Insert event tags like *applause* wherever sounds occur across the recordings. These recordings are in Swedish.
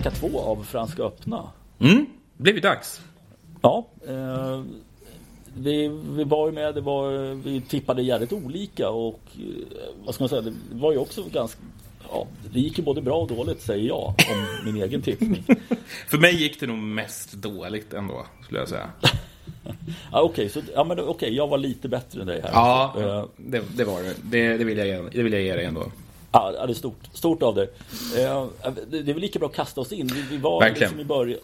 vecka två av Franska öppna. Mm, det blev ju dags. Ja, eh, vi, vi var ju med, det var, vi tippade jävligt olika och eh, vad ska man säga, det var ju också ganska Ja, det gick ju både bra och dåligt säger jag om min *laughs* egen tippning. För mig gick det nog mest dåligt ändå, skulle jag säga. *laughs* ja, Okej, okay, ja, men, okay, jag var lite bättre än dig här. Ja, uh, det, det, var det. det. Det, vill jag, det vill jag ge dig ändå. Ja, det är stort, stort av dig. Uh, det är väl lika bra att kasta oss in. Vi, vi var Verkligen. liksom i början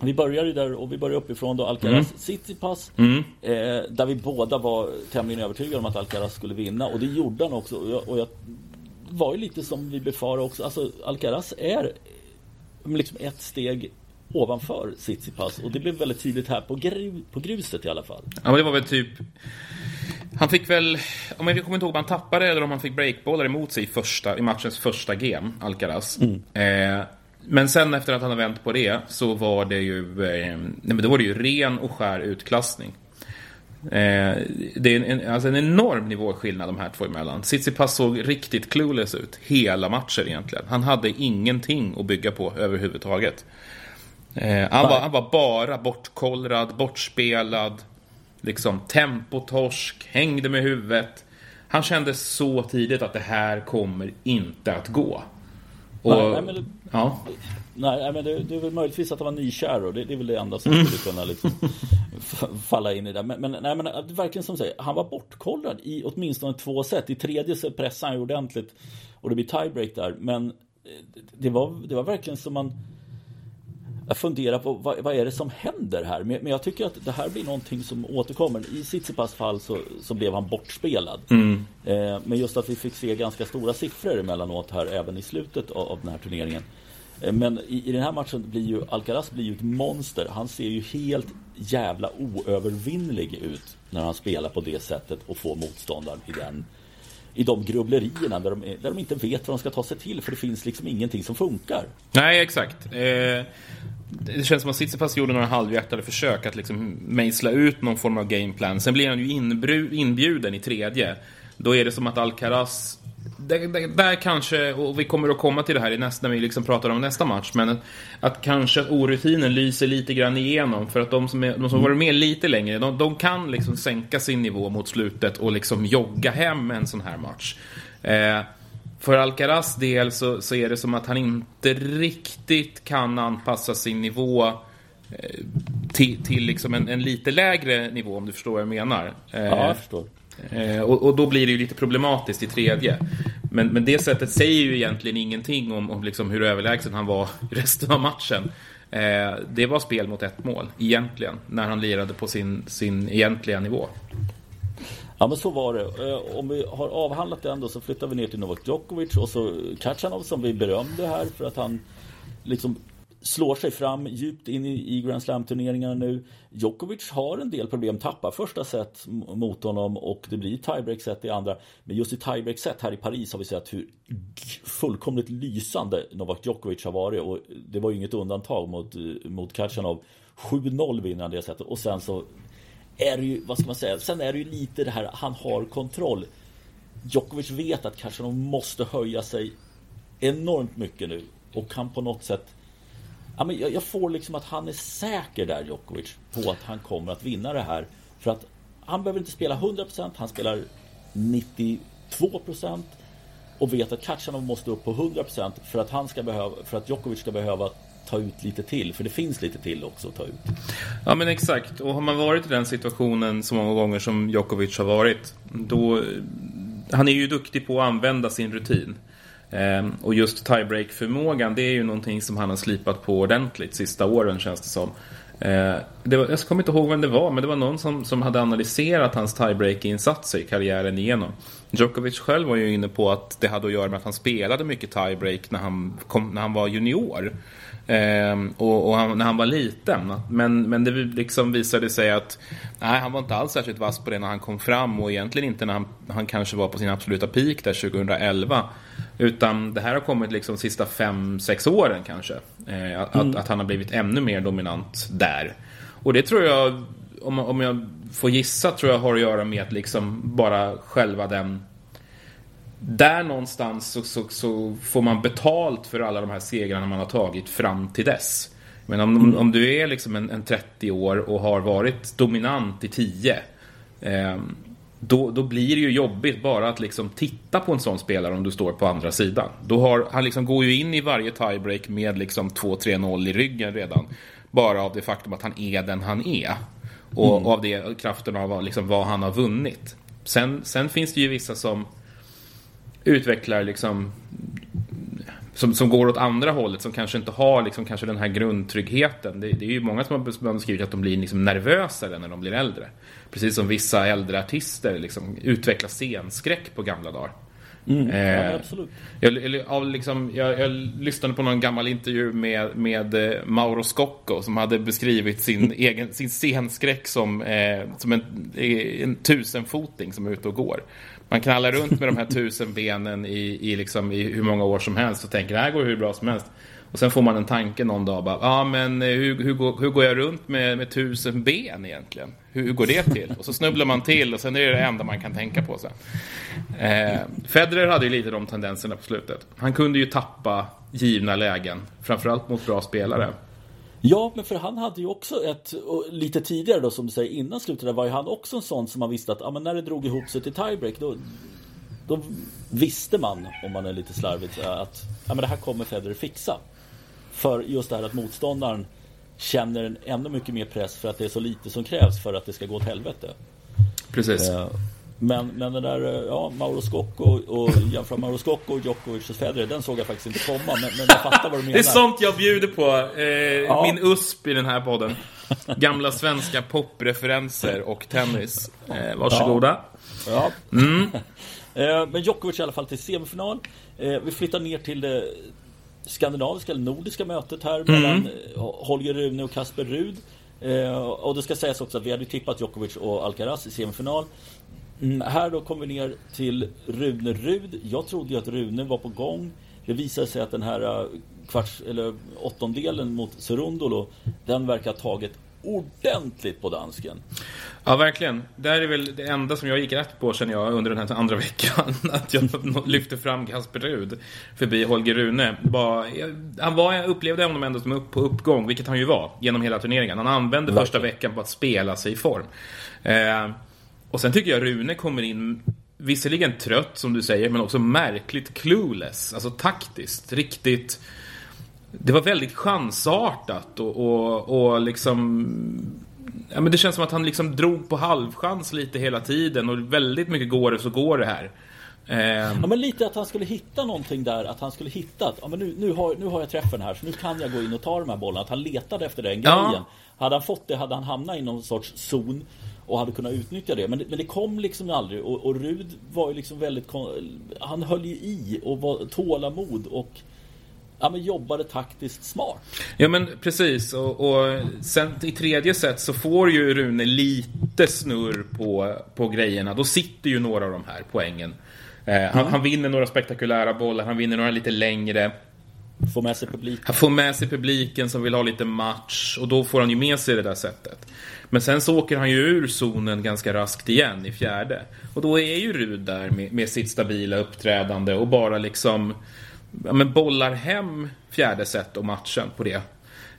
vi började där och vi började uppifrån då Alcaraz mm. Citypass mm. eh, Där vi båda var tämligen övertygade om att Alcaraz skulle vinna och det gjorde han också och jag, och jag var ju lite som vi befarade också Alltså Alcaraz är liksom ett steg ovanför Tsitsipas och det blev väldigt tydligt här på, gru, på gruset i alla fall. Ja, men det var väl typ han fick väl, om jag kommer inte ihåg om han tappade eller om han fick breakbollar emot sig i, första, i matchens första game, Alcaraz. Mm. Eh, men sen efter att han har vänt på det så var det ju, eh, nej men då var det ju ren och skär utklassning. Eh, det är en, alltså en enorm nivåskillnad de här två emellan. Tsitsipas såg riktigt clueless ut hela matchen egentligen. Han hade ingenting att bygga på överhuvudtaget. Eh, han, var, han var bara bortkollrad, bortspelad, liksom tempotorsk, hängde med huvudet. Han kände så tidigt att det här kommer inte att gå. Och, nej, nej, men, det, ja. nej, men det, det, är väl möjligtvis att det var nykär och det, det är väl det enda som skulle kunna liksom *laughs* falla in i det. Men, men, nej, men verkligen som säger, han var bortkollrad i åtminstone två set. I tredje så pressade han ju ordentligt och det blir tiebreak där. Men det var, det var verkligen som man jag funderar på vad, vad är det som händer här? Men, men, jag tycker att det här blir någonting som återkommer. I Tsitsipas fall så, så blev han bortspelad. Mm. Eh, men just att vi fick se ganska stora siffror emellanåt här även i slutet av, av den här turneringen. Eh, men i, i, den här matchen blir ju Alcaraz blir ju ett monster. Han ser ju helt jävla oövervinnlig ut när han spelar på det sättet och får motståndaren i den i de grubblerierna där de, där de inte vet vad de ska ta sig till för det finns liksom ingenting som funkar. Nej, exakt. Eh, det känns som att Sitsipas gjorde några halvhjärtade försök att liksom mejsla ut någon form av gameplan. Sen blir han ju inbjuden i tredje. Då är det som att Alcaraz där, där, där, kanske, och vi kommer att komma till det här i nästa, när vi liksom pratar om nästa match, men att, att kanske att orutinen lyser lite grann igenom. För att de som, är, de som varit med lite längre, de, de, kan liksom sänka sin nivå mot slutet och liksom jogga hem en sån här match. Eh, för Alcaraz del så, så är det som att han inte riktigt kan anpassa sin nivå eh, till, till liksom en, en, lite lägre nivå om du förstår vad jag menar. Eh, ja, jag förstår. Eh, och, och, då blir det ju lite problematiskt i tredje. Men, men det sättet säger ju egentligen ingenting om, om liksom hur överlägsen han var resten av matchen. Eh, det var spel mot ett mål, egentligen, när han lirade på sin, sin egentliga nivå. Ja men så var det. Eh, om vi har avhandlat den då så flyttar vi ner till Novak Djokovic och så Kachanov som vi berömde här för att han liksom slår sig fram djupt in i, Grand Slam-turneringarna nu. Djokovic har en del problem, tappar första set mot honom och det blir tiebreak-set i andra. Men just i tiebreak-set här i Paris har vi sett hur fullkomligt lysande Novak Djokovic har varit och det var ju inget undantag mot, mot Kachanov. 7-0 vinner han det setet och sen så är det ju, vad ska man säga, sen är det ju lite det här, han har kontroll. Djokovic vet att Kachanov måste höja sig enormt mycket nu och kan på något sätt ja, men jag, jag, får liksom att han är säker där, Djokovic, på att han kommer att vinna det här. För att han behöver inte spela 100%, han spelar 92% och vet att Kachanov måste upp på 100% för att han ska behöva, för att Djokovic ska behöva ta ut lite till, för det finns lite till också att ta ut. Ja men exakt, och har man varit i den situationen så många gånger som Djokovic har varit, då... Han är ju duktig på att använda sin rutin. Ehm, och just tiebreak-förmågan, det är ju någonting som han har slipat på ordentligt sista åren känns det som. Eh, det var, jag kommer inte ihåg vem det var, men det var någon som, som hade analyserat hans tiebreak-insatser i karriären igenom. Djokovic själv var ju inne på att det hade att göra med att han spelade mycket tiebreak när han, kom, när han var junior. Ehm, och, och han, när han var liten. Men, men det liksom visade sig att nej, han var inte alls särskilt vass på det när han kom fram och egentligen inte när han, han kanske var på sin absoluta peak där 2011. Utan det här har kommit liksom de sista fem sex åren kanske. Eh, att, mm. att, han har blivit ännu mer dominant där. Och det tror jag, om, om jag får gissa, tror jag har att göra med att liksom bara själva den där någonstans så, så, så, får man betalt för alla de här segrarna man har tagit fram till dess. Men om, mm. om du är liksom en, en, 30 år och har varit dominant i 10 eh, då, då blir det ju jobbigt bara att liksom titta på en sån spelare om du står på andra sidan. Då har, han liksom går ju in i varje tiebreak med liksom 2-3-0 i ryggen redan. Bara av det faktum att han är den han är. Och, mm. och av det kraften av liksom vad han har vunnit. Sen, sen finns det ju vissa som utvecklar liksom som, som går åt andra hållet, som kanske inte har liksom, kanske den här grundtryggheten. Det, det är ju många som har beskrivit att de blir liksom nervösare när de blir äldre. Precis som vissa äldre artister liksom, utvecklar scenskräck på gamla dagar. Mm, eh, ja, absolut. Jag, jag, liksom, jag, jag, lyssnade på någon gammal intervju med, med eh, Mauro Scocco som hade beskrivit sin, egen, sin scenskräck som, eh, som en, en tusenfoting som är ute och går. Man knallar runt med de här *laughs* tusen benen i, i, liksom, i hur många år som helst och tänker det här går hur bra som helst. Och sen får man en tanke någon dag bara, ja men eh, hur, hur, går, hur går jag runt med, med tusen ben egentligen? Hur, hur, går det till? Och så snubblar man till och sen är det det enda man kan tänka på sen. Eh, Federer hade ju lite de tendenserna på slutet. Han kunde ju tappa givna lägen, framförallt mot bra spelare. Ja, men för han hade ju också ett, lite tidigare då som du säger innan slutet där var ju han också en sån som man visste att ah, men när det drog ihop sig till tiebreak då, då visste man, om man är lite slarvigt, att ja, men det här kommer Federer fixa. För just det här att motståndaren känner en ännu mycket mer press för att det är så lite som krävs för att det ska gå åt helvete. Precis. Eh, men, men den där, eh, ja, Mauro Scocco och, och jämföra Mauro Scocco och Djokovic och Federer, den såg jag faktiskt inte komma. Men, men jag fattar vad du menar. Det är sånt jag bjuder på. Eh, ja. Min USP i den här podden. Gamla svenska popreferenser och tennis. Eh, varsågoda. Ja. ja. Mm. *laughs* eh, men Djokovic i alla fall till semifinal. Eh, vi flyttar ner till det skandinaviska eller nordiska mötet här mm. mellan eh, Holger Rune och Kasper Rud. Eh, och det ska sägas också att vi hade tippat Djokovic och Alcaraz i semifinal. Mm, här då kommer vi ner till Rune Rud. Jag trodde ju att Rune var på gång. Det visade sig att den här äh, kvarts, eller åttondelen mot Serundolo, den verkar ha tagit ordentligt på dansken. Ja, verkligen. Det här är väl det enda som jag gick rätt på känner jag under den här andra veckan. *laughs* Att jag lyfte fram Kasper Rud förbi Holger Rune. han var, jag upplevde honom ändå som upp på uppgång, vilket han ju var genom hela turneringen. Han använde verkligen. första veckan på att spela sig i form. Eh, och sen tycker jag Rune kommer in Visserligen trött som du säger, men också märkligt clueless. Alltså taktiskt, riktigt... Det var väldigt chansartat och, och, och liksom... Ja, men det känns som att han liksom drog på halvchans lite hela tiden och väldigt mycket går det så går det här. Ja men lite att han skulle hitta någonting där, att han skulle hitta ja, men nu, nu, har, nu har jag träffen här så nu kan jag gå in och ta de här bollarna. Att han letade efter den grejen. Ja. Hade han fått det hade han hamnat i någon sorts zon och hade kunnat utnyttja det. Men, det, men det kom liksom aldrig. Och, och Rud var ju liksom väldigt... Han höll ju i och var tålamod och ja, men jobbade taktiskt smart. Ja men precis. Och, och sen i tredje set så får ju Rune lite snurr på, på grejerna. Då sitter ju några av de här poängen. Eh, han, mm. han vinner några spektakulära bollar, han vinner några lite längre. Får med sig publiken. Han får med sig publiken som vill ha lite match och då får han ju med sig det där sättet. Men sen så åker han ju ur zonen ganska raskt igen i fjärde. Och då är ju Rud där med, med sitt stabila uppträdande och bara liksom ja, men bollar hem fjärde set och matchen på det.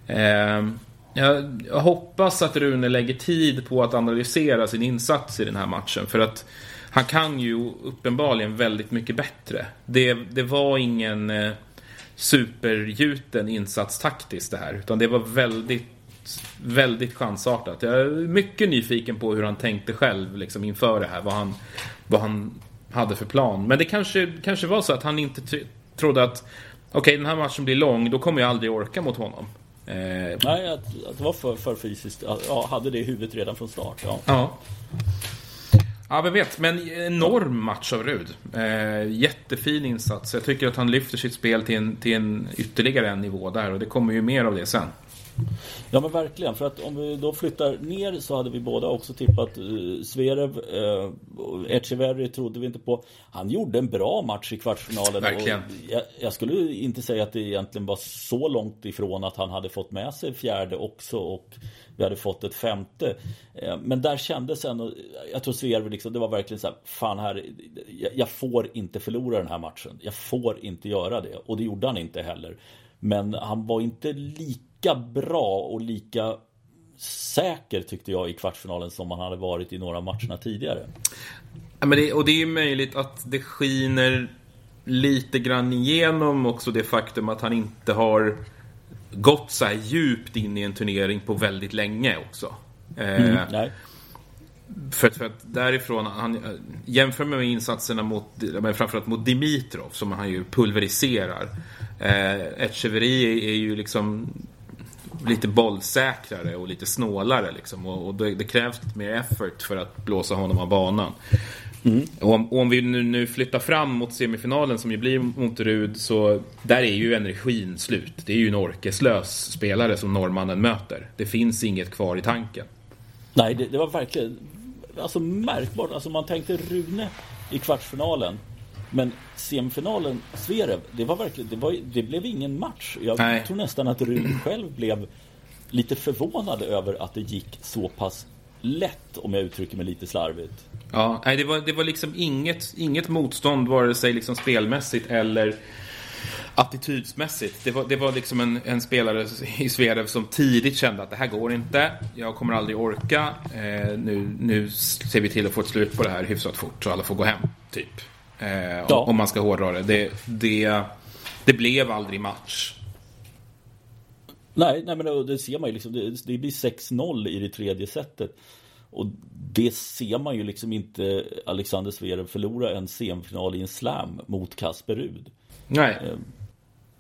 Eh, jag, jag, hoppas att Rune lägger tid på att analysera sin insats i den här matchen. För att han kan ju uppenbarligen väldigt mycket bättre. Det, det var ingen eh, supergjuten insats taktiskt det här. Utan det var väldigt väldigt chansartat. Jag är mycket nyfiken på hur han tänkte själv liksom, inför det här. Vad han, vad han hade för plan. Men det kanske, kanske var så att han inte trodde att okej, okay, den här matchen blir lång, då kommer jag aldrig orka mot honom. Eh, Nej, att, att det var för, för fysiskt. Ja, hade det i huvudet redan från start. Ja. ja. Ja, vem vet. Men enorm match av Rud. Eh, jättefin insats. Jag tycker att han lyfter sitt spel till en, till en ytterligare en nivå där och det kommer ju mer av det sen. Ja men verkligen, för att om vi då flyttar ner så hade vi båda också tippat uh, Zverev. Uh, Echeverry trodde vi inte på. Han gjorde en bra match i kvartsfinalen. Verkligen. Jag, jag, skulle inte säga att det egentligen var så långt ifrån att han hade fått med sig fjärde också och vi hade fått ett femte. Uh, men där kändes ändå, jag tror Zverev liksom, det var verkligen så här, fan här, jag, jag får inte förlora den här matchen. Jag får inte göra det. Och det gjorde han inte heller. Men han var inte lika bra och lika säker tyckte jag i kvartsfinalen som han hade varit i några matcherna tidigare. Ja, men det, och det är möjligt att det skiner lite grann igenom också det faktum att han inte har gått så här djupt in i en turnering på väldigt länge också. Mm, eh, nej. För, för att därifrån, han, jämför med insatserna mot, men framförallt mot Dimitrov som han ju pulveriserar. Eh, Etcheverry är ju liksom lite bollsäkrare och lite snålare liksom. Och, och det, det, krävs lite mer effort för att blåsa honom av banan. Mm. Och, om, och om vi nu, nu, flyttar fram mot semifinalen som ju blir mot Rud så där är ju energin slut. Det är ju en orkeslös spelare som norrmannen möter. Det finns inget kvar i tanken. Nej, det, det var verkligen alltså märkbart. Alltså man tänkte Rune i kvartsfinalen. Men semifinalen, Zverev, det var verkligen, det, var, det blev ingen match. Jag Nej. tror nästan att Rune *clears throat* själv blev lite förvånad över att det gick så pass lätt, om jag uttrycker mig lite slarvigt. Ja, det var, det var liksom inget, inget motstånd, vare sig liksom spelmässigt eller attitydsmässigt. Det var, det var liksom en, en spelare i Sverige som tidigt kände att det här går inte. Jag kommer aldrig orka. Eh, nu, nu ser vi till att få ett slut på det här hyfsat fort så alla får gå hem. Typ. Eh, ja. Om man ska hårdra det. det. Det, det. blev aldrig match. Nej, nej men det ser man ju liksom. Det, det blir 6-0 i det tredje setet. Och det ser man ju liksom inte Alexander Zverev förlora en semifinal i en slam mot Kasper Rud. Nej.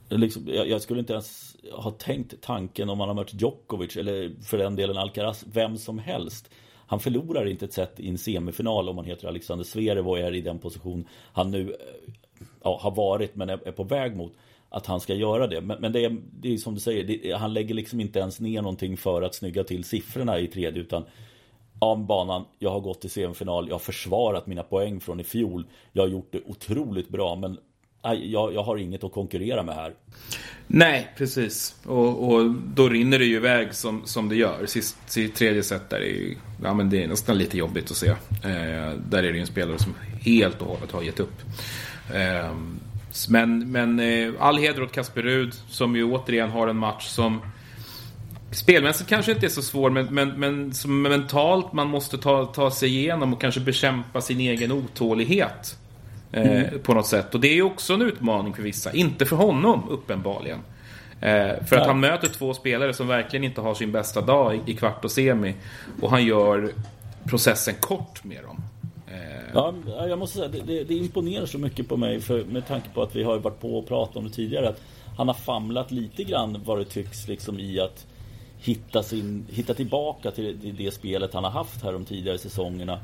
Eh, liksom, jag, jag, skulle inte ens ha tänkt tanken om man har mött Djokovic eller för den delen Alcaraz, vem som helst. Han förlorar inte ett set i en semifinal om man heter Alexander Zverev och är i den position han nu eh, ja, har varit men är, är, på väg mot. Att han ska göra det. Men, men det, är, det är som du säger, det, han lägger liksom inte ens ner någonting för att snygga till siffrorna i tredje utan om banan, jag har gått till semifinal, jag har försvarat mina poäng från i fjol. Jag har gjort det otroligt bra men jag, jag har inget att konkurrera med här. Nej, precis. Och, och, då rinner det ju iväg som, som det gör. Sist, i tredje set där är ju, ja, men det är nästan lite jobbigt att se. Eh, där är det ju en spelare som helt och hållet har gett upp. Eh, men men eh, all heder åt Kasper Rud som ju återigen har en match som Spelmässigt kanske inte är så svår men, men, men som mentalt man måste ta, ta sig igenom och kanske bekämpa sin egen otålighet. Eh, mm. På något sätt. Och det är också en utmaning för vissa. Inte för honom uppenbarligen. Eh, för att han möter två spelare som verkligen inte har sin bästa dag i, i kvart och semi. Och han gör processen kort med dem. Eh. Ja, jag måste säga det, det, det, imponerar så mycket på mig för, med tanke på att vi har varit på och pratat om det tidigare. Att han har famlat lite grann vad det tycks liksom i att hitta, sin, hitta tillbaka till, till det spelet han har haft här de tidigare säsongerna.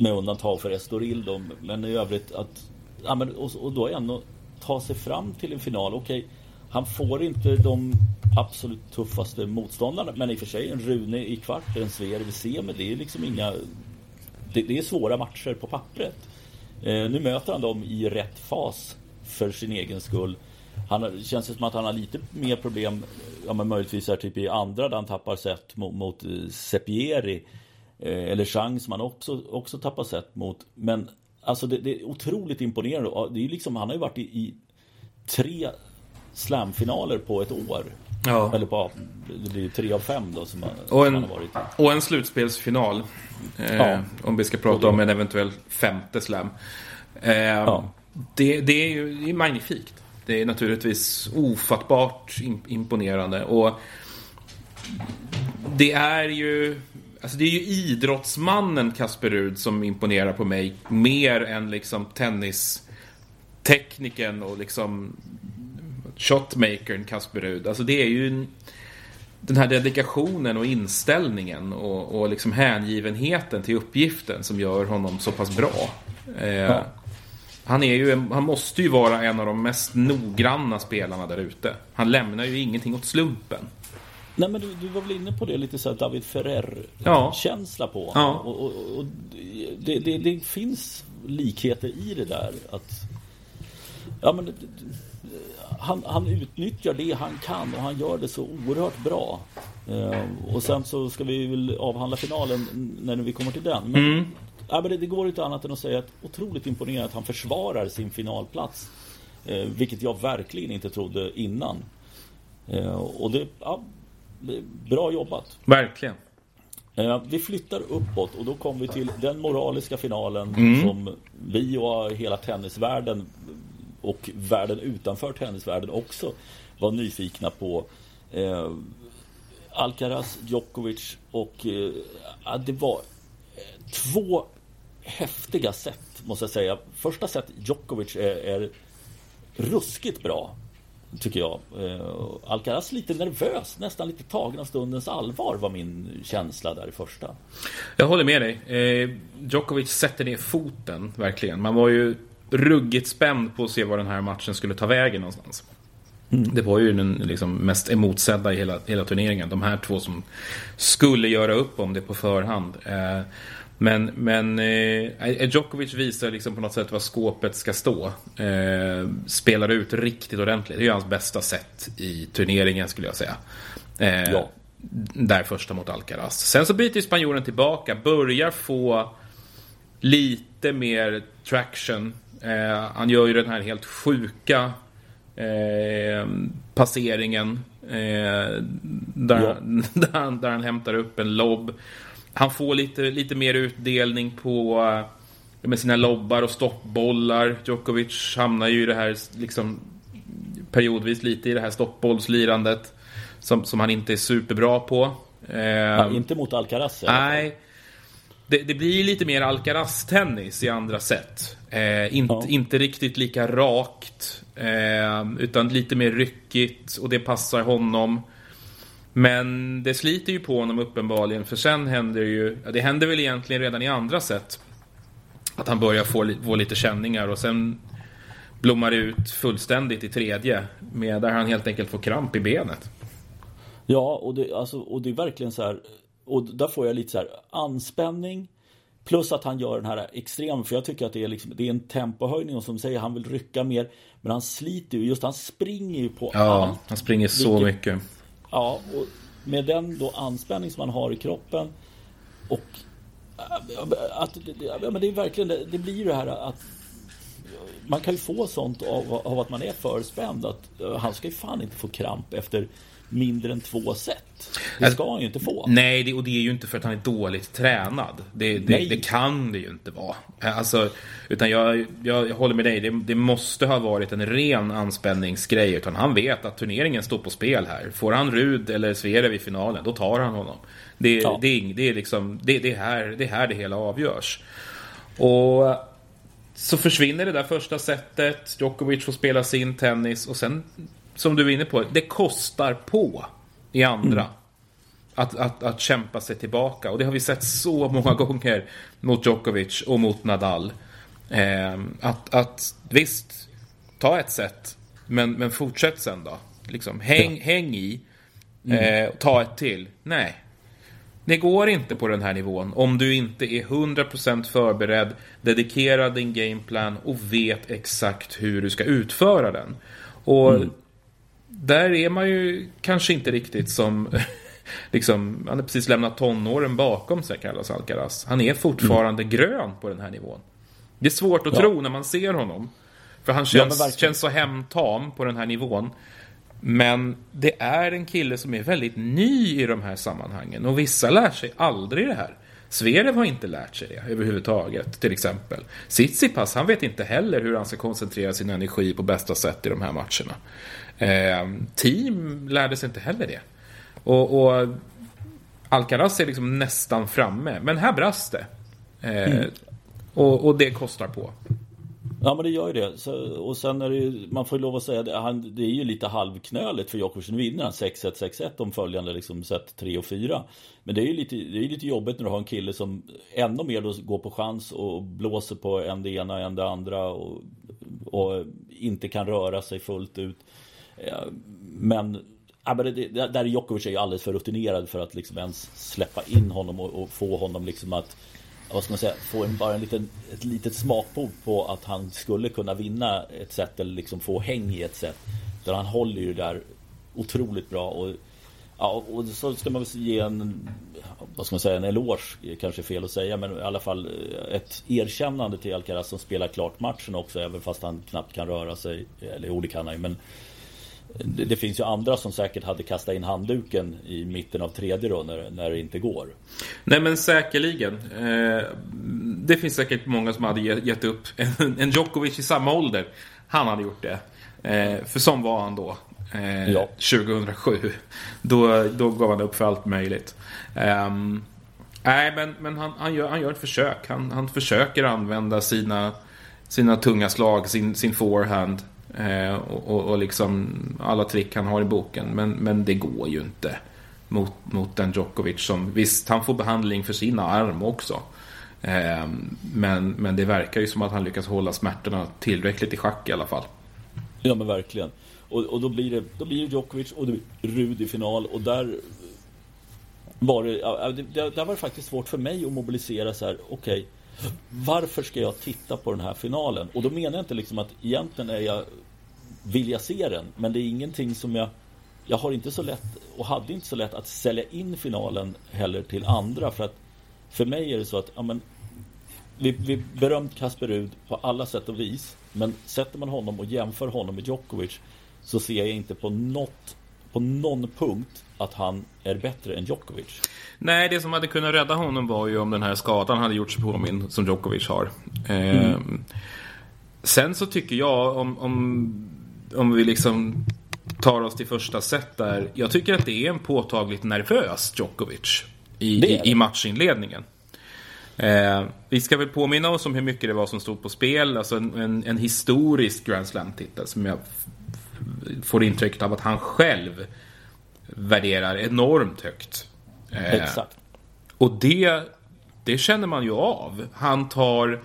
Med undantag för Estoril då. Men i övrigt att... Ja, men, och, och då ändå ta sig fram till en final. Okej, han får inte de absolut tuffaste motståndarna. Men i och för sig en Rune i kvart, en Sverige i semi. Det är liksom inga... Det, det, är svåra matcher på pappret. Eh, nu möter han dem i rätt fas för sin egen skull. Han det känns som att han har lite mer problem, ja men möjligtvis här typ i andra där han tappar set mot, mot eh, Sepieri. Eh, eller chans man också, också tappar set mot. Men alltså det, det är otroligt imponerande. Det är liksom, han har ju varit i, i tre slamfinaler på ett år. Ja. Eller på, det blir tre av fem då som, och en, som han har varit. Och en slutspelsfinal. Eh, ja. Om vi ska prata om en eventuell femte slam. Eh, ja. det, det, är ju det är magnifikt. Det är naturligtvis ofattbart imponerande. Och det är ju Alltså det är ju idrottsmannen Kasper Rud som imponerar på mig mer än liksom tennistekniken och liksom shotmakern Kasper Rud. Alltså det är ju den här dedikationen och inställningen och, och liksom hängivenheten till uppgiften som gör honom så pass bra. Eh, ja. Han, är ju, han måste ju vara en av de mest noggranna spelarna där ute. Han lämnar ju ingenting åt slumpen. Nej men du, du var väl inne på det lite så David Ferrer-känsla ja. på ja. Och, och, och det, det, det, finns likheter i det där. Att, ja, men, han, han utnyttjar det han kan och han gör det så oerhört bra. Eh, och sen så ska vi väl avhandla finalen när vi kommer till den. Men, mm. ja, men det, det, går inte annat än att säga att otroligt imponerande att han försvarar sin finalplats. Eh, vilket jag verkligen inte trodde innan. Eh, och det, ja, bra jobbat. Verkligen. Eh, vi flyttar uppåt och då kommer vi till den moraliska finalen mm. som vi och hela tennisvärlden och världen utanför tennisvärlden också var nyfikna på. Eh, Alcaraz, Djokovic och eh, det var två häftiga sätt måste jag säga. Första set Djokovic är, är ruskigt bra. Tycker jag. Eh, Alcaraz lite nervös, nästan lite tagen av stundens allvar var min känsla där i första. Jag håller med dig. Eh, Djokovic sätter ner foten, verkligen. Man var ju ruggigt spänd på att se var den här matchen skulle ta vägen någonstans. Mm. Det var ju den liksom, mest emotsedda i hela, hela turneringen. De här två som skulle göra upp om det på förhand. Eh, men, men eh, Djokovic visar liksom på något sätt var skåpet ska stå. Eh, spelar ut riktigt ordentligt. Det är ju hans bästa sätt i turneringen skulle jag säga. Eh, ja. Där första mot Alcaraz. Sen så byter spanjoren tillbaka. Börjar få lite mer traction. Eh, han gör ju den här helt sjuka eh, passeringen. Eh, där, ja. *laughs* där, han, där han hämtar upp en lobb. Han får lite, lite mer utdelning på eh, med sina lobbar och stoppbollar. Djokovic hamnar ju i det här liksom periodvis lite i det här stoppbollslirandet som, som han inte är superbra på. Ja, inte mot Alcaraz? Nej. Det, det, blir lite mer Alcaraz-tennis i andra sätt. Eh, inte, ja. inte riktigt lika rakt. Eh, utan lite mer ryckigt och det passar honom. Men det sliter ju på honom uppenbarligen för sen händer ju, ja, det händer väl egentligen redan i andra sätt. Att han börjar få, få lite känningar och sen blommar ut fullständigt i tredje. Med där han helt enkelt får kramp i benet. Ja, och det, alltså, och det är verkligen så här. Och där får jag lite så här anspänning. Plus att han gör den här extrema, för jag tycker att det är, liksom, det är en tempohöjning och som säger han vill rycka mer. Men han sliter ju, just han springer ju på ja, allt. han springer så vilket, mycket. Ja, och med den då anspänning som man har i kroppen och äh, att, ja, men det är verkligen, det blir ju det här att man kan ju få sånt av, av att man är förspänd att äh, han ska ju fan inte få kramp efter mindre än två set. Det ska han ju inte få. Nej, det, och det är ju inte för att han är dåligt tränad. Det, det, det kan det ju inte vara. Alltså, utan jag, jag, jag håller med dig. Det, det, måste ha varit en ren anspänningsgrej. Utan han vet att turneringen står på spel här. Får han Rud eller Zverev i finalen, då tar han honom. Det, ja. det, det, är liksom, det, det, är här, det är här det hela avgörs. Och så försvinner det där första setet. Djokovic får spela sin tennis och sen som du är inne på, det kostar på i andra. Mm. Att, att, att kämpa sig tillbaka. Och det har vi sett så många *laughs* gånger mot Djokovic och mot Nadal. Eh, att, att visst, ta ett set, men, men fortsätt sen då. Liksom, häng, ja. häng i. Mm. Eh, ta ett till. Nej. Det går inte på den här nivån om du inte är 100% förberedd, dedikerad din gameplan och vet exakt hur du ska utföra den. Och mm där är man ju kanske inte riktigt som... *laughs* liksom, han har precis lämnat tonåren bakom sig, Carlos Alcaraz. Han är fortfarande mm. grön på den här nivån. Det är svårt att ja. tro när man ser honom. För han känns, ja, känns så hemtam på den här nivån. Men det är en kille som är väldigt ny i de här sammanhangen. Och vissa lär sig aldrig det här. Zverev har inte lärt sig det överhuvudtaget, till exempel. Tsitsipas, han vet inte heller hur han ska koncentrera sin energi på bästa sätt i de här matcherna. Eh, team lärde sig inte heller det. Och, och Alcaraz är liksom nästan framme, men här brast det. Eh, mm. och, och det kostar på. Ja men det gör ju det. Så, och sen är det ju, man får ju lov att säga det, han, det är ju lite halvknöligt för Djokovic. Nu vinner han 6-1, 6-1 om följande liksom set 3 och 4. Men det är ju lite, det är lite jobbigt när du har en kille som ännu mer då går på chans och blåser på en det ena en det andra. Och och inte kan röra sig fullt ut. Eh, men, ja, men det, där Djokovic är ju alldeles för rutinerad för att liksom ens släppa in honom och, och få honom liksom att vad ska man säga, få en, bara en liten, ett litet smakprov på att han skulle kunna vinna ett set eller liksom få häng i ett set. Där han håller ju där otroligt bra och Ja, och så ska man väl ge en, vad ska man säga, en eloge, kanske är fel att säga, men i alla fall eh, ett erkännande till Alcaraz som spelar klart matchen också, även fast han knappt kan röra sig. Eller jo, det kan han ju, men det, det, finns ju andra som säkert hade kastat in handduken i mitten av tredje då när, när det inte går. Nej men säkerligen. Eh, det finns säkert många som hade gett upp. *laughs* En, en Djokovic i samma ålder, han hade gjort det. Eh, för som var han då. Eh, ja. 2007. Då, då gav han upp för allt möjligt. Um, nej, men, men han, han, gör, han gör ett försök. Han, han försöker använda sina, sina tunga slag, sin, sin forehand. Eh, och, och liksom alla trick han har i boken. Men, men det går ju inte mot, mot den Djokovic som, visst han får behandling för sin arm också. Eh, men, men det verkar ju som att han lyckas hålla smärtorna tillräckligt i schack i alla fall. Ja men verkligen. Och, och då, blir det, då blir det Djokovic och det Rud i final och där var det, ja, det, där var det faktiskt svårt för mig att mobilisera så här, okej, okay, varför ska jag titta på den här finalen? Och då menar jag inte liksom att egentligen är jag, vill jag se den, men det är ingenting som jag, jag har inte så lätt, och hade inte så lätt att sälja in finalen heller till andra, för att för mig är det så att, ja men, vi, vi berömt Kasper Rud på alla sätt och vis, men sätter man honom och jämför honom med Djokovic så ser jag inte på något på någon punkt att han är bättre än Djokovic. Nej, det som hade kunnat rädda honom var ju om den här skadan hade gjort sig påminn som Djokovic har. Eh, mm. Sen så tycker jag om, om, om vi liksom tar oss till första set där. Jag tycker att det är en påtagligt nervös Djokovic i, i, i matchinledningen. Eh, vi ska väl påminna oss om hur mycket det var som stod på spel. Alltså en, en, en historisk Grand Slam-titel som jag får intrycket av att han själv värderar enormt högt. Eh, Exakt. Och det, det känner man ju av. Han tar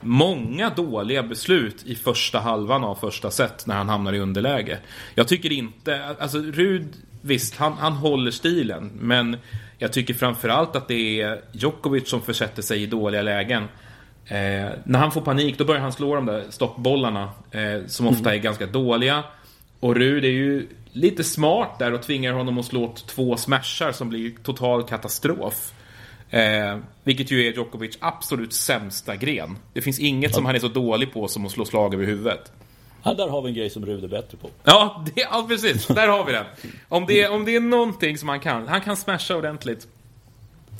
många dåliga beslut i första halvan av första set när han hamnar i underläge. Jag tycker inte, alltså Rud, visst han, han håller stilen men jag tycker framförallt att det är Djokovic som försätter sig i dåliga lägen. Eh, när han får panik då börjar han slå de där stoppbollarna eh, som ofta är ganska dåliga. Och Rud är ju lite smart där och tvingar honom att slå två smashar som blir total katastrof. Eh, vilket ju är Djokovic absolut sämsta gren. Det finns inget som han är så dålig på som att slå slag över huvudet. Ja, där har vi en grej som Rud är bättre på. Ja, det, ja precis. Där har vi den. Om det, om det är någonting som han kan. Han kan smasha ordentligt.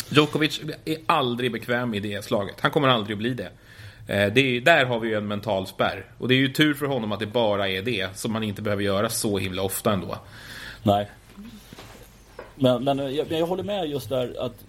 Djokovic är aldrig bekväm i det slaget. Han kommer aldrig att bli det. Eh, det är, där har vi ju en mental spärr. Och det är ju tur för honom att det bara är det. Som man inte behöver göra så himla ofta ändå. Nej. Men, men eh, jag, jag håller med just där att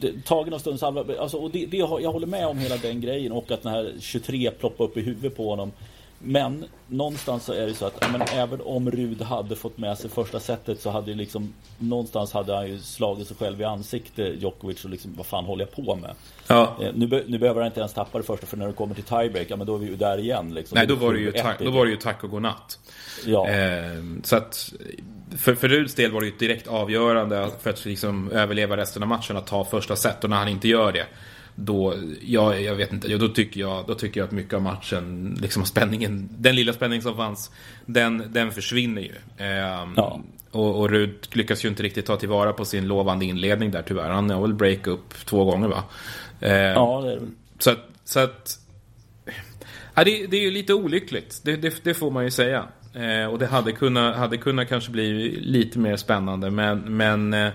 det, tagen av stundens allvar. Alltså, och det, det, jag håller med om hela den grejen och att den här 23 ploppar upp i huvudet på honom. Men någonstans så är det så att ja, men även om Rud hade fått med sig första setet så hade liksom någonstans hade han ju slagit sig själv i ansiktet Djokovic och liksom vad fan håller jag på med? Ja. Eh, nu, nu behöver han inte ens tappa det första för när det kommer till tiebreak, ja men då är vi ju där igen. Liksom. Nej, då var det ju, tack, då var det ju tack och godnatt. Ja. Eh, så att för, för Ruds del var det ju direkt avgörande för att liksom överleva resten av matchen att ta första set och när han inte gör det då, ja, jag vet inte, då tycker jag, då tycker jag att mycket av matchen, liksom spänningen, den lilla spänning som fanns, den, den försvinner ju. Eh, ja. Och, och Rud lyckas ju inte riktigt ta tillvara på sin lovande inledning där tyvärr. Han har väl break up två gånger va? Eh, ja, det är det. Så att, så att ja, det, det är ju lite olyckligt, det, det, det får man ju säga. Eh, och det hade kunnat, hade kunnat kanske bli lite mer spännande, men, men eh,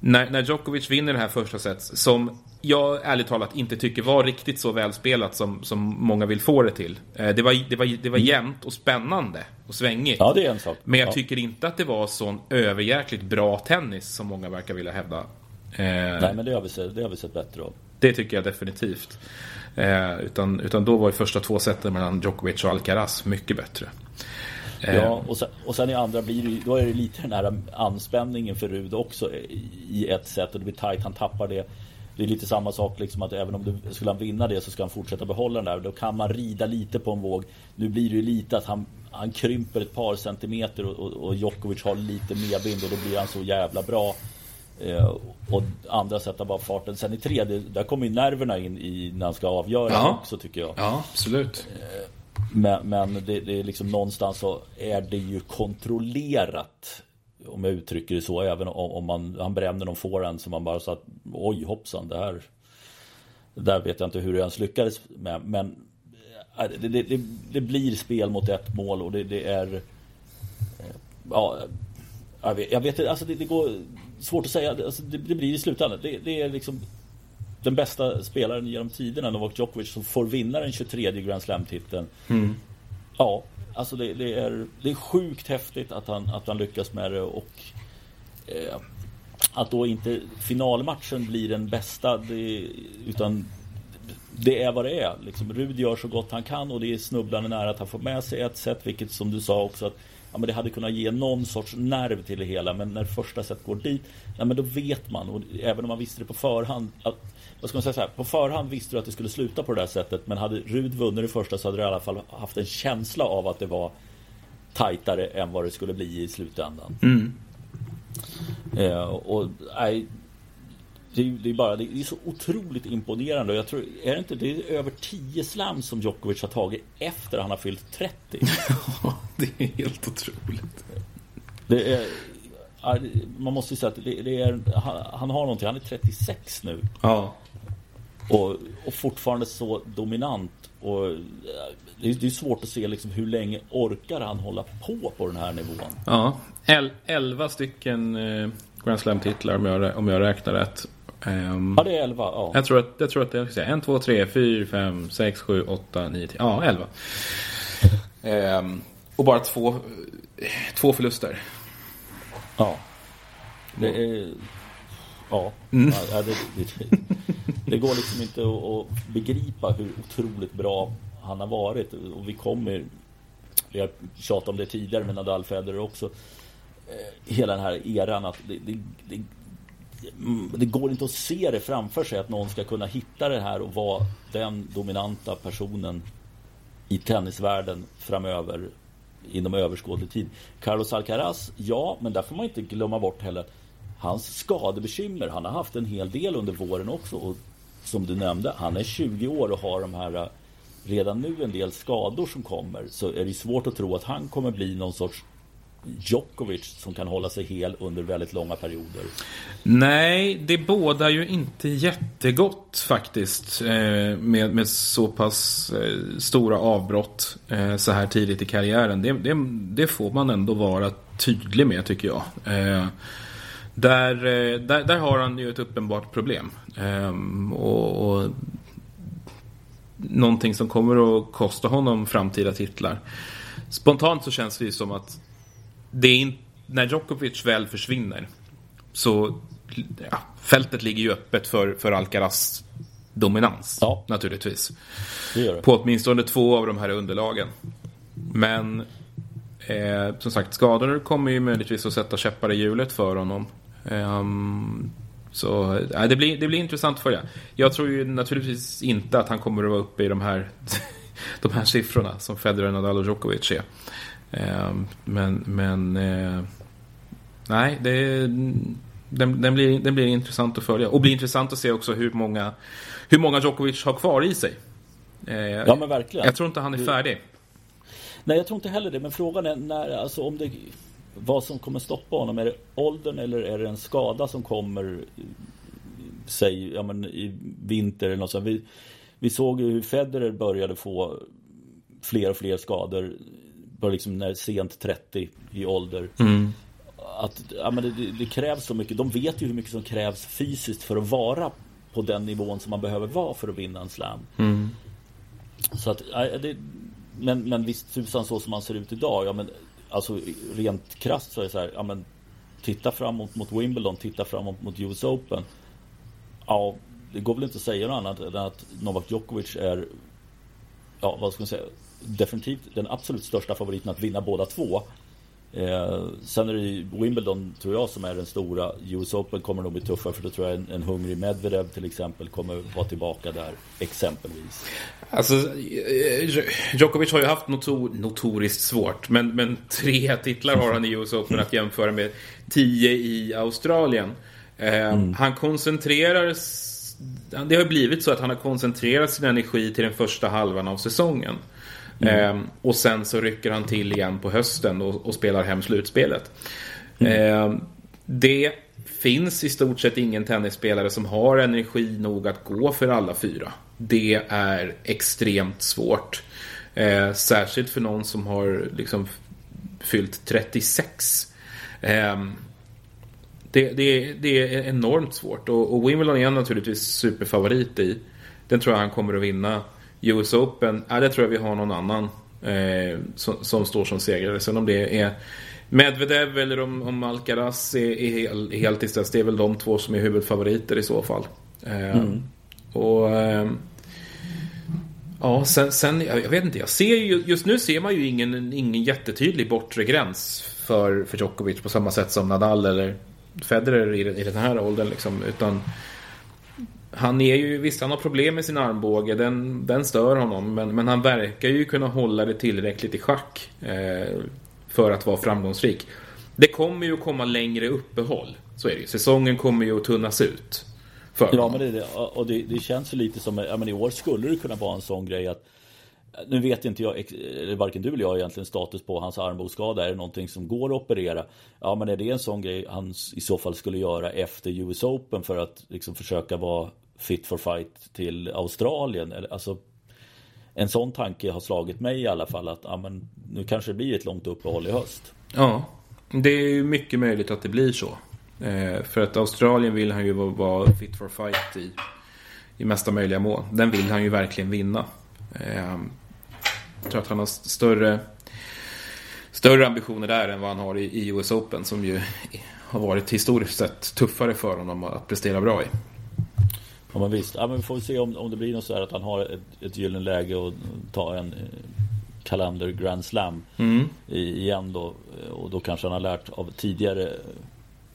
när, när Djokovic vinner det här första set, som jag ärligt talat inte tycker var riktigt så välspelat som, som många vill få det till. Eh, det var, det, var, det var jämnt och spännande och svängigt. Ja, det är en sak. Men jag ja. tycker inte att det var sån överjäkligt bra tennis som många verkar vilja hävda. Eh, Nej, men det har vi sett, det har vi sett bättre av. Det tycker jag definitivt. Eh, utan, utan då var ju första två seten mellan Djokovic och Alcaraz mycket bättre. Ja, och sen, och sen i andra blir det, då är det lite den här anspänningen för Rud också i ett sätt och det blir tajt, han tappar det. det är lite samma sak liksom att även om du skulle han vinna det så ska han fortsätta behålla den där. Då kan man rida lite på en våg. Nu blir det lite att han, han krymper ett par centimeter och, och, och Djokovic har lite medvind och då blir han så jävla bra. Eh, och andra sätter bara farten. Sen i tredje, där kommer ju nerverna in i när han ska avgöra ja. också tycker jag. Ja, absolut. Eh, men, men det, det, är liksom någonstans så är det ju kontrollerat. Om jag uttrycker det så. Även om, om man, han bränner någon forehand som man bara sa att oj hoppsan det här. Det där vet jag inte hur det ens lyckades med. Men eh, det, det, det blir spel mot ett mål och det, är eh, Ja Jag vet, inte. alltså det, går Svårt att säga, alltså det, blir i slutändan. Det, är liksom den bästa spelaren genom tiderna, Novak Djokovic, som får vinna den 23 Grand Slam-titeln. Mm. Ja, alltså det, det, är, det är sjukt häftigt att han, att han lyckas med det och eh, att då inte finalmatchen blir den bästa, det, utan det är vad det är. Liksom, Rud gör så gott han kan och det är snubblande nära att han får med sig ett set, vilket som du sa också att ja, men det hade kunnat ge någon sorts nerv till det hela. Men när första set går dit, ja, men då vet man. Och även om man visste det på förhand. Att, vad ska man säga så här, på förhand visste du att det skulle sluta på det där sättet. Men hade Rud vunnit det första så hade du i alla fall haft en känsla av att det var tajtare än vad det skulle bli i slutändan. Mm. Eh, och nej, det, det, är bara, det är så otroligt imponerande. Jag tror, är det inte, det är över 10 slams som Djokovic har tagit efter han har fyllt 30. *laughs* Ja, det är helt otroligt. Det är, man måste ju säga att det, det är, han har någonting, han är 36 nu. Ja. Och, och fortfarande så dominant. Och det är, det är svårt att se liksom hur länge orkar han hålla på på den här nivån. Ja, 11 stycken eh, Grand Slam-titlar om jag, om jag räknar rätt. Um, ja, det är 11. Ja. Jag, tror att, jag tror att det är 1, 2, 3, 4, 5, 6, 7, 8, 9, 10. Ja, 11. Um, och bara två, två förluster. Ja. Det är... Ja. Mm. ja det, det, det, går liksom inte att, begripa hur otroligt bra han har varit. Och vi kommer... Vi har tjatat om det tidigare med Nadal Federer också. Eh, hela den här eran att det, det, det, det går inte att se det framför sig att någon ska kunna hitta det här och vara den dominanta personen i tennisvärlden framöver inom överskådlig tid. Carlos Alcaraz, ja, men där får man inte glömma bort heller hans skadebekymmer. Han har haft en hel del under våren också och som du nämnde, han är 20 år och har de här redan nu en del skador som kommer så är det svårt att tro att han kommer bli någon sorts Djokovic som kan hålla sig hel under väldigt långa perioder. Nej, det bådar ju inte jättegott faktiskt. Eh, med, med så pass eh, stora avbrott eh, så här tidigt i karriären. Det, det, det, får man ändå vara tydlig med tycker jag. Där, där, där har han ju ett uppenbart problem. och, och Någonting som kommer att kosta honom framtida titlar. Spontant så känns det ju som att det är in, när Djokovic väl försvinner så ja, fältet ligger ju öppet för, för Alcaraz dominans. Ja. Naturligtvis. Det det. På åtminstone två av de här underlagen. Men eh, som sagt, skador kommer ju möjligtvis att sätta käppar i hjulet för honom. Um, så eh, det, blir, det blir intressant för jag. Jag tror ju naturligtvis inte att han kommer att vara uppe i de här, *laughs* de här siffrorna som Federer, Nadal och Djokovic är. Ehm, men, men eh, nej, det, den, den, blir, den blir intressant att följa. Och blir intressant att se också hur många, hur många Djokovic har kvar i sig. Eh, ja men verkligen. Jag tror inte han är färdig. Nej jag tror inte heller det. Men frågan är när, alltså om det, vad som kommer stoppa honom. Är det åldern eller är det en skada som kommer säg ja, men i vinter eller något sånt. Vi, vi såg ju hur Federer började få fler och fler skador var liksom när sent 30 i ålder. Mm. Att ja, men det, det, krävs så mycket. De vet ju hur mycket som krävs fysiskt för att vara på den nivån som man behöver vara för att vinna en slam. Mm. Så att, ja, det, men, men visst tusan så som man ser ut idag. Ja, men, alltså rent krasst så är det så här. Ja, men, titta framåt mot Wimbledon, titta framåt mot US Open. Ja, det går väl inte att säga något annat än att Novak Djokovic är Ja, vad ska man säga? definitivt den absolut största favoriten att vinna båda två. Eh, sen är det Wimbledon, tror jag, som är den stora. US Open kommer nog bli tuffare för då tror jag en, en hungrig Medvedev till exempel kommer vara tillbaka där, exempelvis. Alltså, eh, Djokovic har ju haft notor, notoriskt svårt, men, men tre titlar har han i US Open att jämföra med tio i Australien. Eh, mm. Han koncentrerar det har blivit så att han har koncentrerat sin energi till den första halvan av säsongen. Mm. Eh, och sen så rycker han till igen på hösten och, och spelar hem slutspelet. Mm. Eh, det finns i stort sett ingen tennisspelare som har energi nog att gå för alla fyra. Det är extremt svårt. Eh, särskilt för någon som har liksom fyllt 36. Eh, det, det, det, är enormt svårt och, och Wimbledon är naturligtvis superfavorit i. Den tror jag han kommer att vinna. US Open, ja, det tror jag vi har någon annan eh, som, som, står som segrare. Sen om det är Medvedev eller om, om Alcaraz är, är heltidsdess, det är väl de två som är huvudfavoriter i så fall. Eh, mm. Och eh, Ja, sen, sen, jag vet inte, jag ser ju, just nu ser man ju ingen, ingen jättetydlig bortre gräns för, för Djokovic på samma sätt som Nadal eller Federer i, i den här åldern liksom, utan han är ju, visst han har problem med sin armbåge, den, den stör honom, men, men han verkar ju kunna hålla det tillräckligt i schack eh, för att vara framgångsrik. Det kommer ju att komma längre uppehåll, så är det ju. Säsongen kommer ju att tunnas ut. För ja, men det, och det, det känns ju lite som, ja men i år skulle det kunna vara en sån grej att nu vet inte jag, varken du eller jag egentligen status på hans armbågsskada. Är det någonting som går att operera? Ja, men är det en sån grej han i så fall skulle göra efter US Open för att liksom försöka vara fit for fight till Australien? Alltså, en sån tanke har slagit mig i alla fall att ja, men nu kanske det blir ett långt uppehåll i höst. Ja, det är ju mycket möjligt att det blir så. Eh, för att Australien vill han ju vara fit for fight i, i mesta möjliga mån. Den vill han ju verkligen vinna. Eh, jag tror att han har större, större ambitioner där än vad han har i, i US Open som ju har varit historiskt sett tuffare för honom att prestera bra i. Ja men visst, ja, men vi får se om, om det blir något så här att han har ett, ett gyllene läge och ta en eh, kalender Grand Slam mm. igen då. Och då kanske han har lärt av tidigare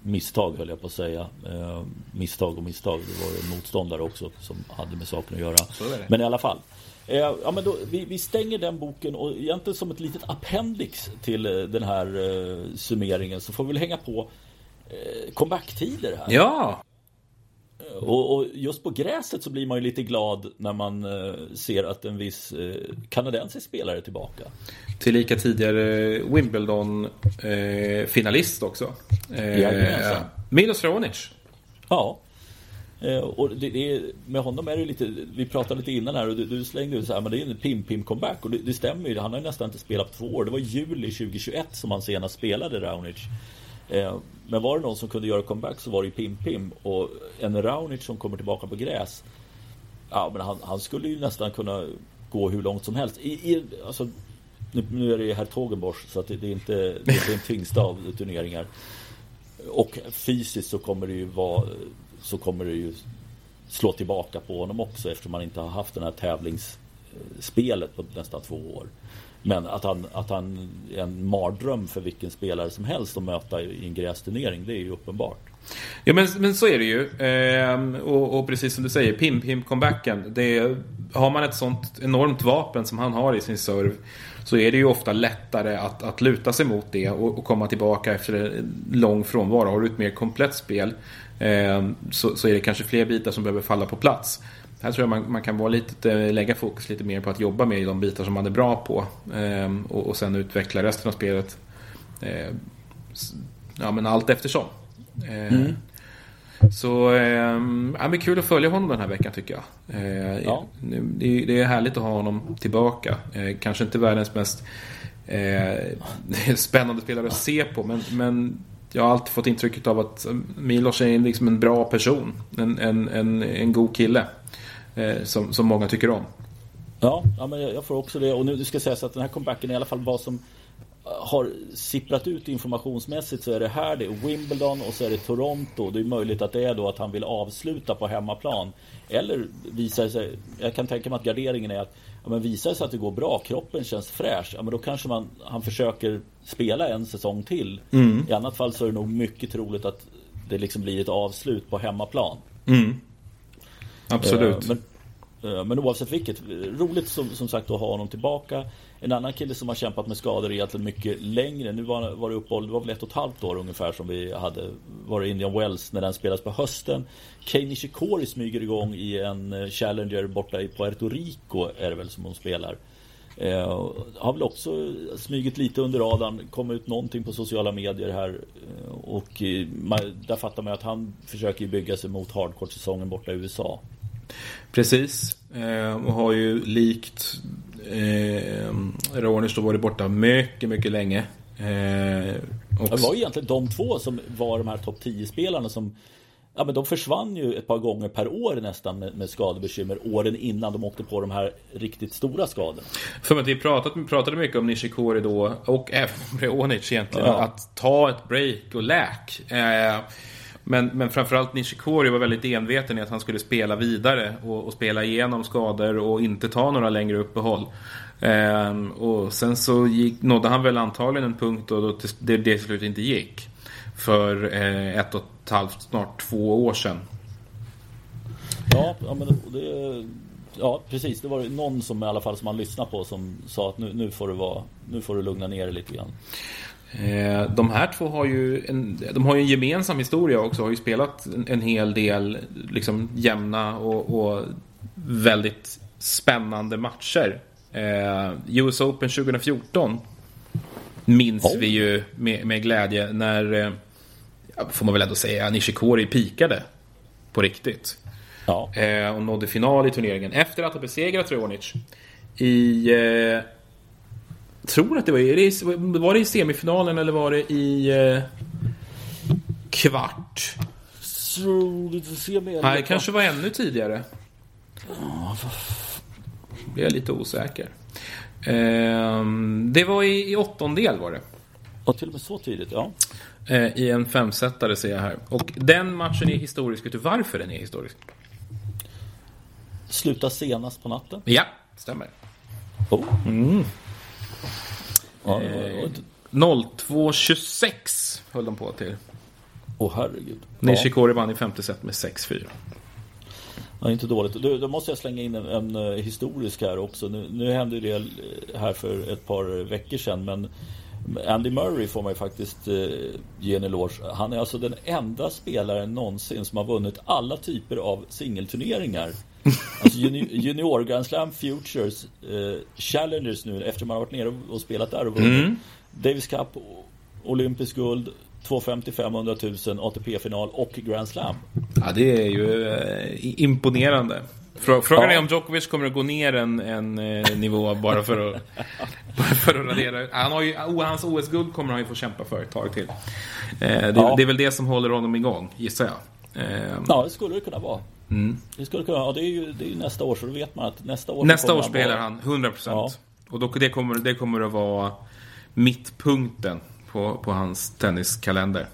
misstag höll jag på att säga. Eh, misstag och misstag. Det var en motståndare också som hade med saken att göra. Men i alla fall. Eh, ja, men då, vi, vi, stänger den boken och egentligen som ett litet appendix till den här eh, summeringen så får vi väl hänga på eh, comeback-tider här. Ja! Eh, och, och, just på gräset så blir man ju lite glad när man eh, ser att en viss eh, kanadensisk spelare är tillbaka. Tillika tidigare Wimbledon-finalist också. Eh, Milos Raonic. Ja. Eh, och det, det, med honom är det lite, vi pratade lite innan här och du, du slängde ut så här, men det är en pim-pim-comeback och det, det, stämmer ju. Han har ju nästan inte spelat på två år. Det var juli 2021 som han senast spelade Raonic. Eh, men var det någon som kunde göra comeback så var det ju pim-pim och en Raunic som kommer tillbaka på gräs. Ja, men han, han skulle ju nästan kunna gå hur långt som helst. I, i, alltså, nu, nu är det herr Tågenborst så att det, det, är inte, det är inte den tyngsta av turneringar. Och fysiskt så kommer det ju vara så kommer det ju slå tillbaka på honom också eftersom han inte har haft det här tävlingsspelet på nästan två år. Men att han, att han är en mardröm för vilken spelare som helst att möta i en grästurnering, det är ju uppenbart. Ja men, men så är det ju. Ehm, och, och, precis som du säger, pim-pim-comebacken. Har man ett sånt enormt vapen som han har i sin serve så är det ju ofta lättare att, att luta sig mot det och, och komma tillbaka efter en lång frånvaro. Har du ett mer komplett spel ehm, så, så är det kanske fler bitar som behöver falla på plats. Här tror jag man, man kan vara lite, lägga fokus lite mer på att jobba med de bitar som man är bra på eh, och, och sen utveckla resten av spelet eh, ja, men allt eftersom. Eh, mm. Så eh, ja, men kul att följa honom den här veckan tycker jag. Eh, ja. det, det, är härligt att ha honom tillbaka. Eh, kanske inte världens mest eh, *laughs* spännande spelare att se på men, men jag har alltid fått intrycket av att Milos är liksom en bra person. En, en, en, en god kille. Eh, som, som många tycker om. Ja, ja men jag, får också det. Och nu ska sägas att den här comebacken i alla fall var som har sipprat ut informationsmässigt så är det här, det är Wimbledon och så är det Toronto. Det är möjligt att det är då att han vill avsluta på hemmaplan. Eller visar sig, jag kan tänka mig att garderingen är att ja, men visar det sig att det går bra, kroppen känns fräsch, ja, men då kanske man, han försöker spela en säsong till. Mm. I annat fall så är det nog mycket troligt att det liksom blir ett avslut på hemmaplan. Mm. Absolut. Eh, men, eh, men oavsett vilket, roligt som, som sagt att ha honom tillbaka. En annan kille som har kämpat med skador egentligen mycket längre. Nu var, var det uppehåll, det var väl ett och ett halvt år ungefär som vi hade var det Indian Wells när den spelas på hösten. Kei Nishikori smyger igång i en eh, Challenger borta i Puerto Rico är det väl som hon spelar. Eh, har väl också smugit lite under radarn, kom ut någonting på sociala medier här och man, där fattar man att han försöker bygga sig mot hardcore-säsongen borta i USA. Precis, eh, och har ju likt eh, Roners då varit borta mycket, mycket länge. Eh, och... Det var egentligen de två som var de här topp 10-spelarna som Ja men de försvann ju ett par gånger per år nästan med, med skadebekymmer åren innan de åkte på de här riktigt stora skadorna. För att vi pratat, pratade mycket om Nishikori då och även om *laughs* Reonic egentligen. Ja. Att ta ett break och läk. Eh, men, men framförallt Nishikori var väldigt enveten i att han skulle spela vidare och, och spela igenom skador och inte ta några längre uppehåll. Ehm, och sen så gick, nådde han väl antagligen en punkt då, då det, det till slut inte gick. För eh, ett och ett halvt, snart två år sedan. Ja, ja, men det, ja precis. Det var någon som i alla fall som man lyssnade på som sa att nu, nu, får, du vara, nu får du lugna ner dig lite grann. Eh, de här två har ju en, de har ju en gemensam historia också. Har ju spelat en, hel del liksom jämna och, och väldigt spännande matcher. Eh, US Open 2014 minns oh. vi ju med, med glädje när, eh, får man väl ändå säga, Nishikori pikade på riktigt. Ja. Eh, och nådde final i turneringen efter att ha besegrat Ronic i... Eh, tror att det var i, var det i semifinalen eller var det i eh, kvart? Nej, det kanske var ännu tidigare. Jag lite osäker. Ehm, det var i, i åttondel var det. Och till och med så tidigt, ja. Eh, I en femsetare ser jag här. Och den matchen är historisk. Vet du varför den är historisk? Sluta senast på natten. Ja, stämmer. Oh. Mm. Ja, eh, 02.26 höll de på till. Åh oh, herregud. Nishikori vann i femte set med 6-4. Ja, inte dåligt. Du, då måste jag slänga in en, en uh, historisk här också. Nu, nu hände det här för ett par veckor sedan men Andy Murray får man ju faktiskt uh, ge en eloge. Han är alltså den enda spelaren någonsin som har vunnit alla typer av singelturneringar. Alltså junior, junior Grand Slam Futures uh, Challengers nu efter man har varit nere och spelat där och vunnit. Mm. Davis Cup, Olympisk guld, 250 500 000 ATP-final och Grand Slam. Ja, det är ju eh, imponerande. Frågan är om Djokovic kommer att gå ner en, en eh, nivå bara för att, *laughs* bara för att radera han har ju, Hans OS-guld kommer han ju få kämpa för ett tag till. Eh, det, ja. det, är väl det som håller honom igång, gissar jag. Eh, ja, det skulle det kunna vara. Mm. Det, skulle kunna, ja, det, är ju, det är ju nästa år, så då vet man att nästa år... Nästa år spelar han, 100%. Ja. Och då, det, kommer, det kommer att vara mittpunkten på, på hans tenniskalender.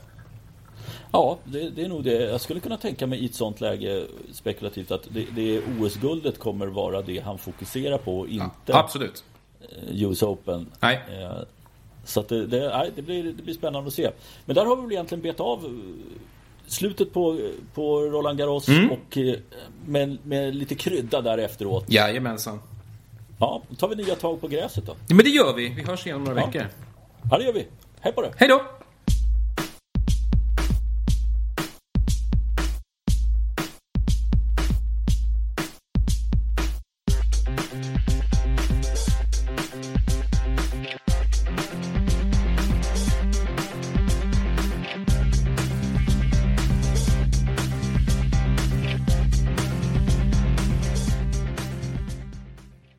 Ja, det, det, är nog det. Jag skulle kunna tänka mig i ett sånt läge spekulativt att det, det OS-guldet kommer vara det han fokuserar på, inte ja, absolut. Eh, US Open. Nej. Eh, så det, det, det, blir, det blir spännande att se. Men där har vi väl egentligen bet av eh, slutet på, på Roland Garros mm. och med, med lite krydda där efteråt. Jajamensan. Ja, då tar vi nya tag på gräset då. Ja, men det gör vi. Vi hörs igen om några ja. veckor. Ja, det gör vi. Hej på det! Hej då!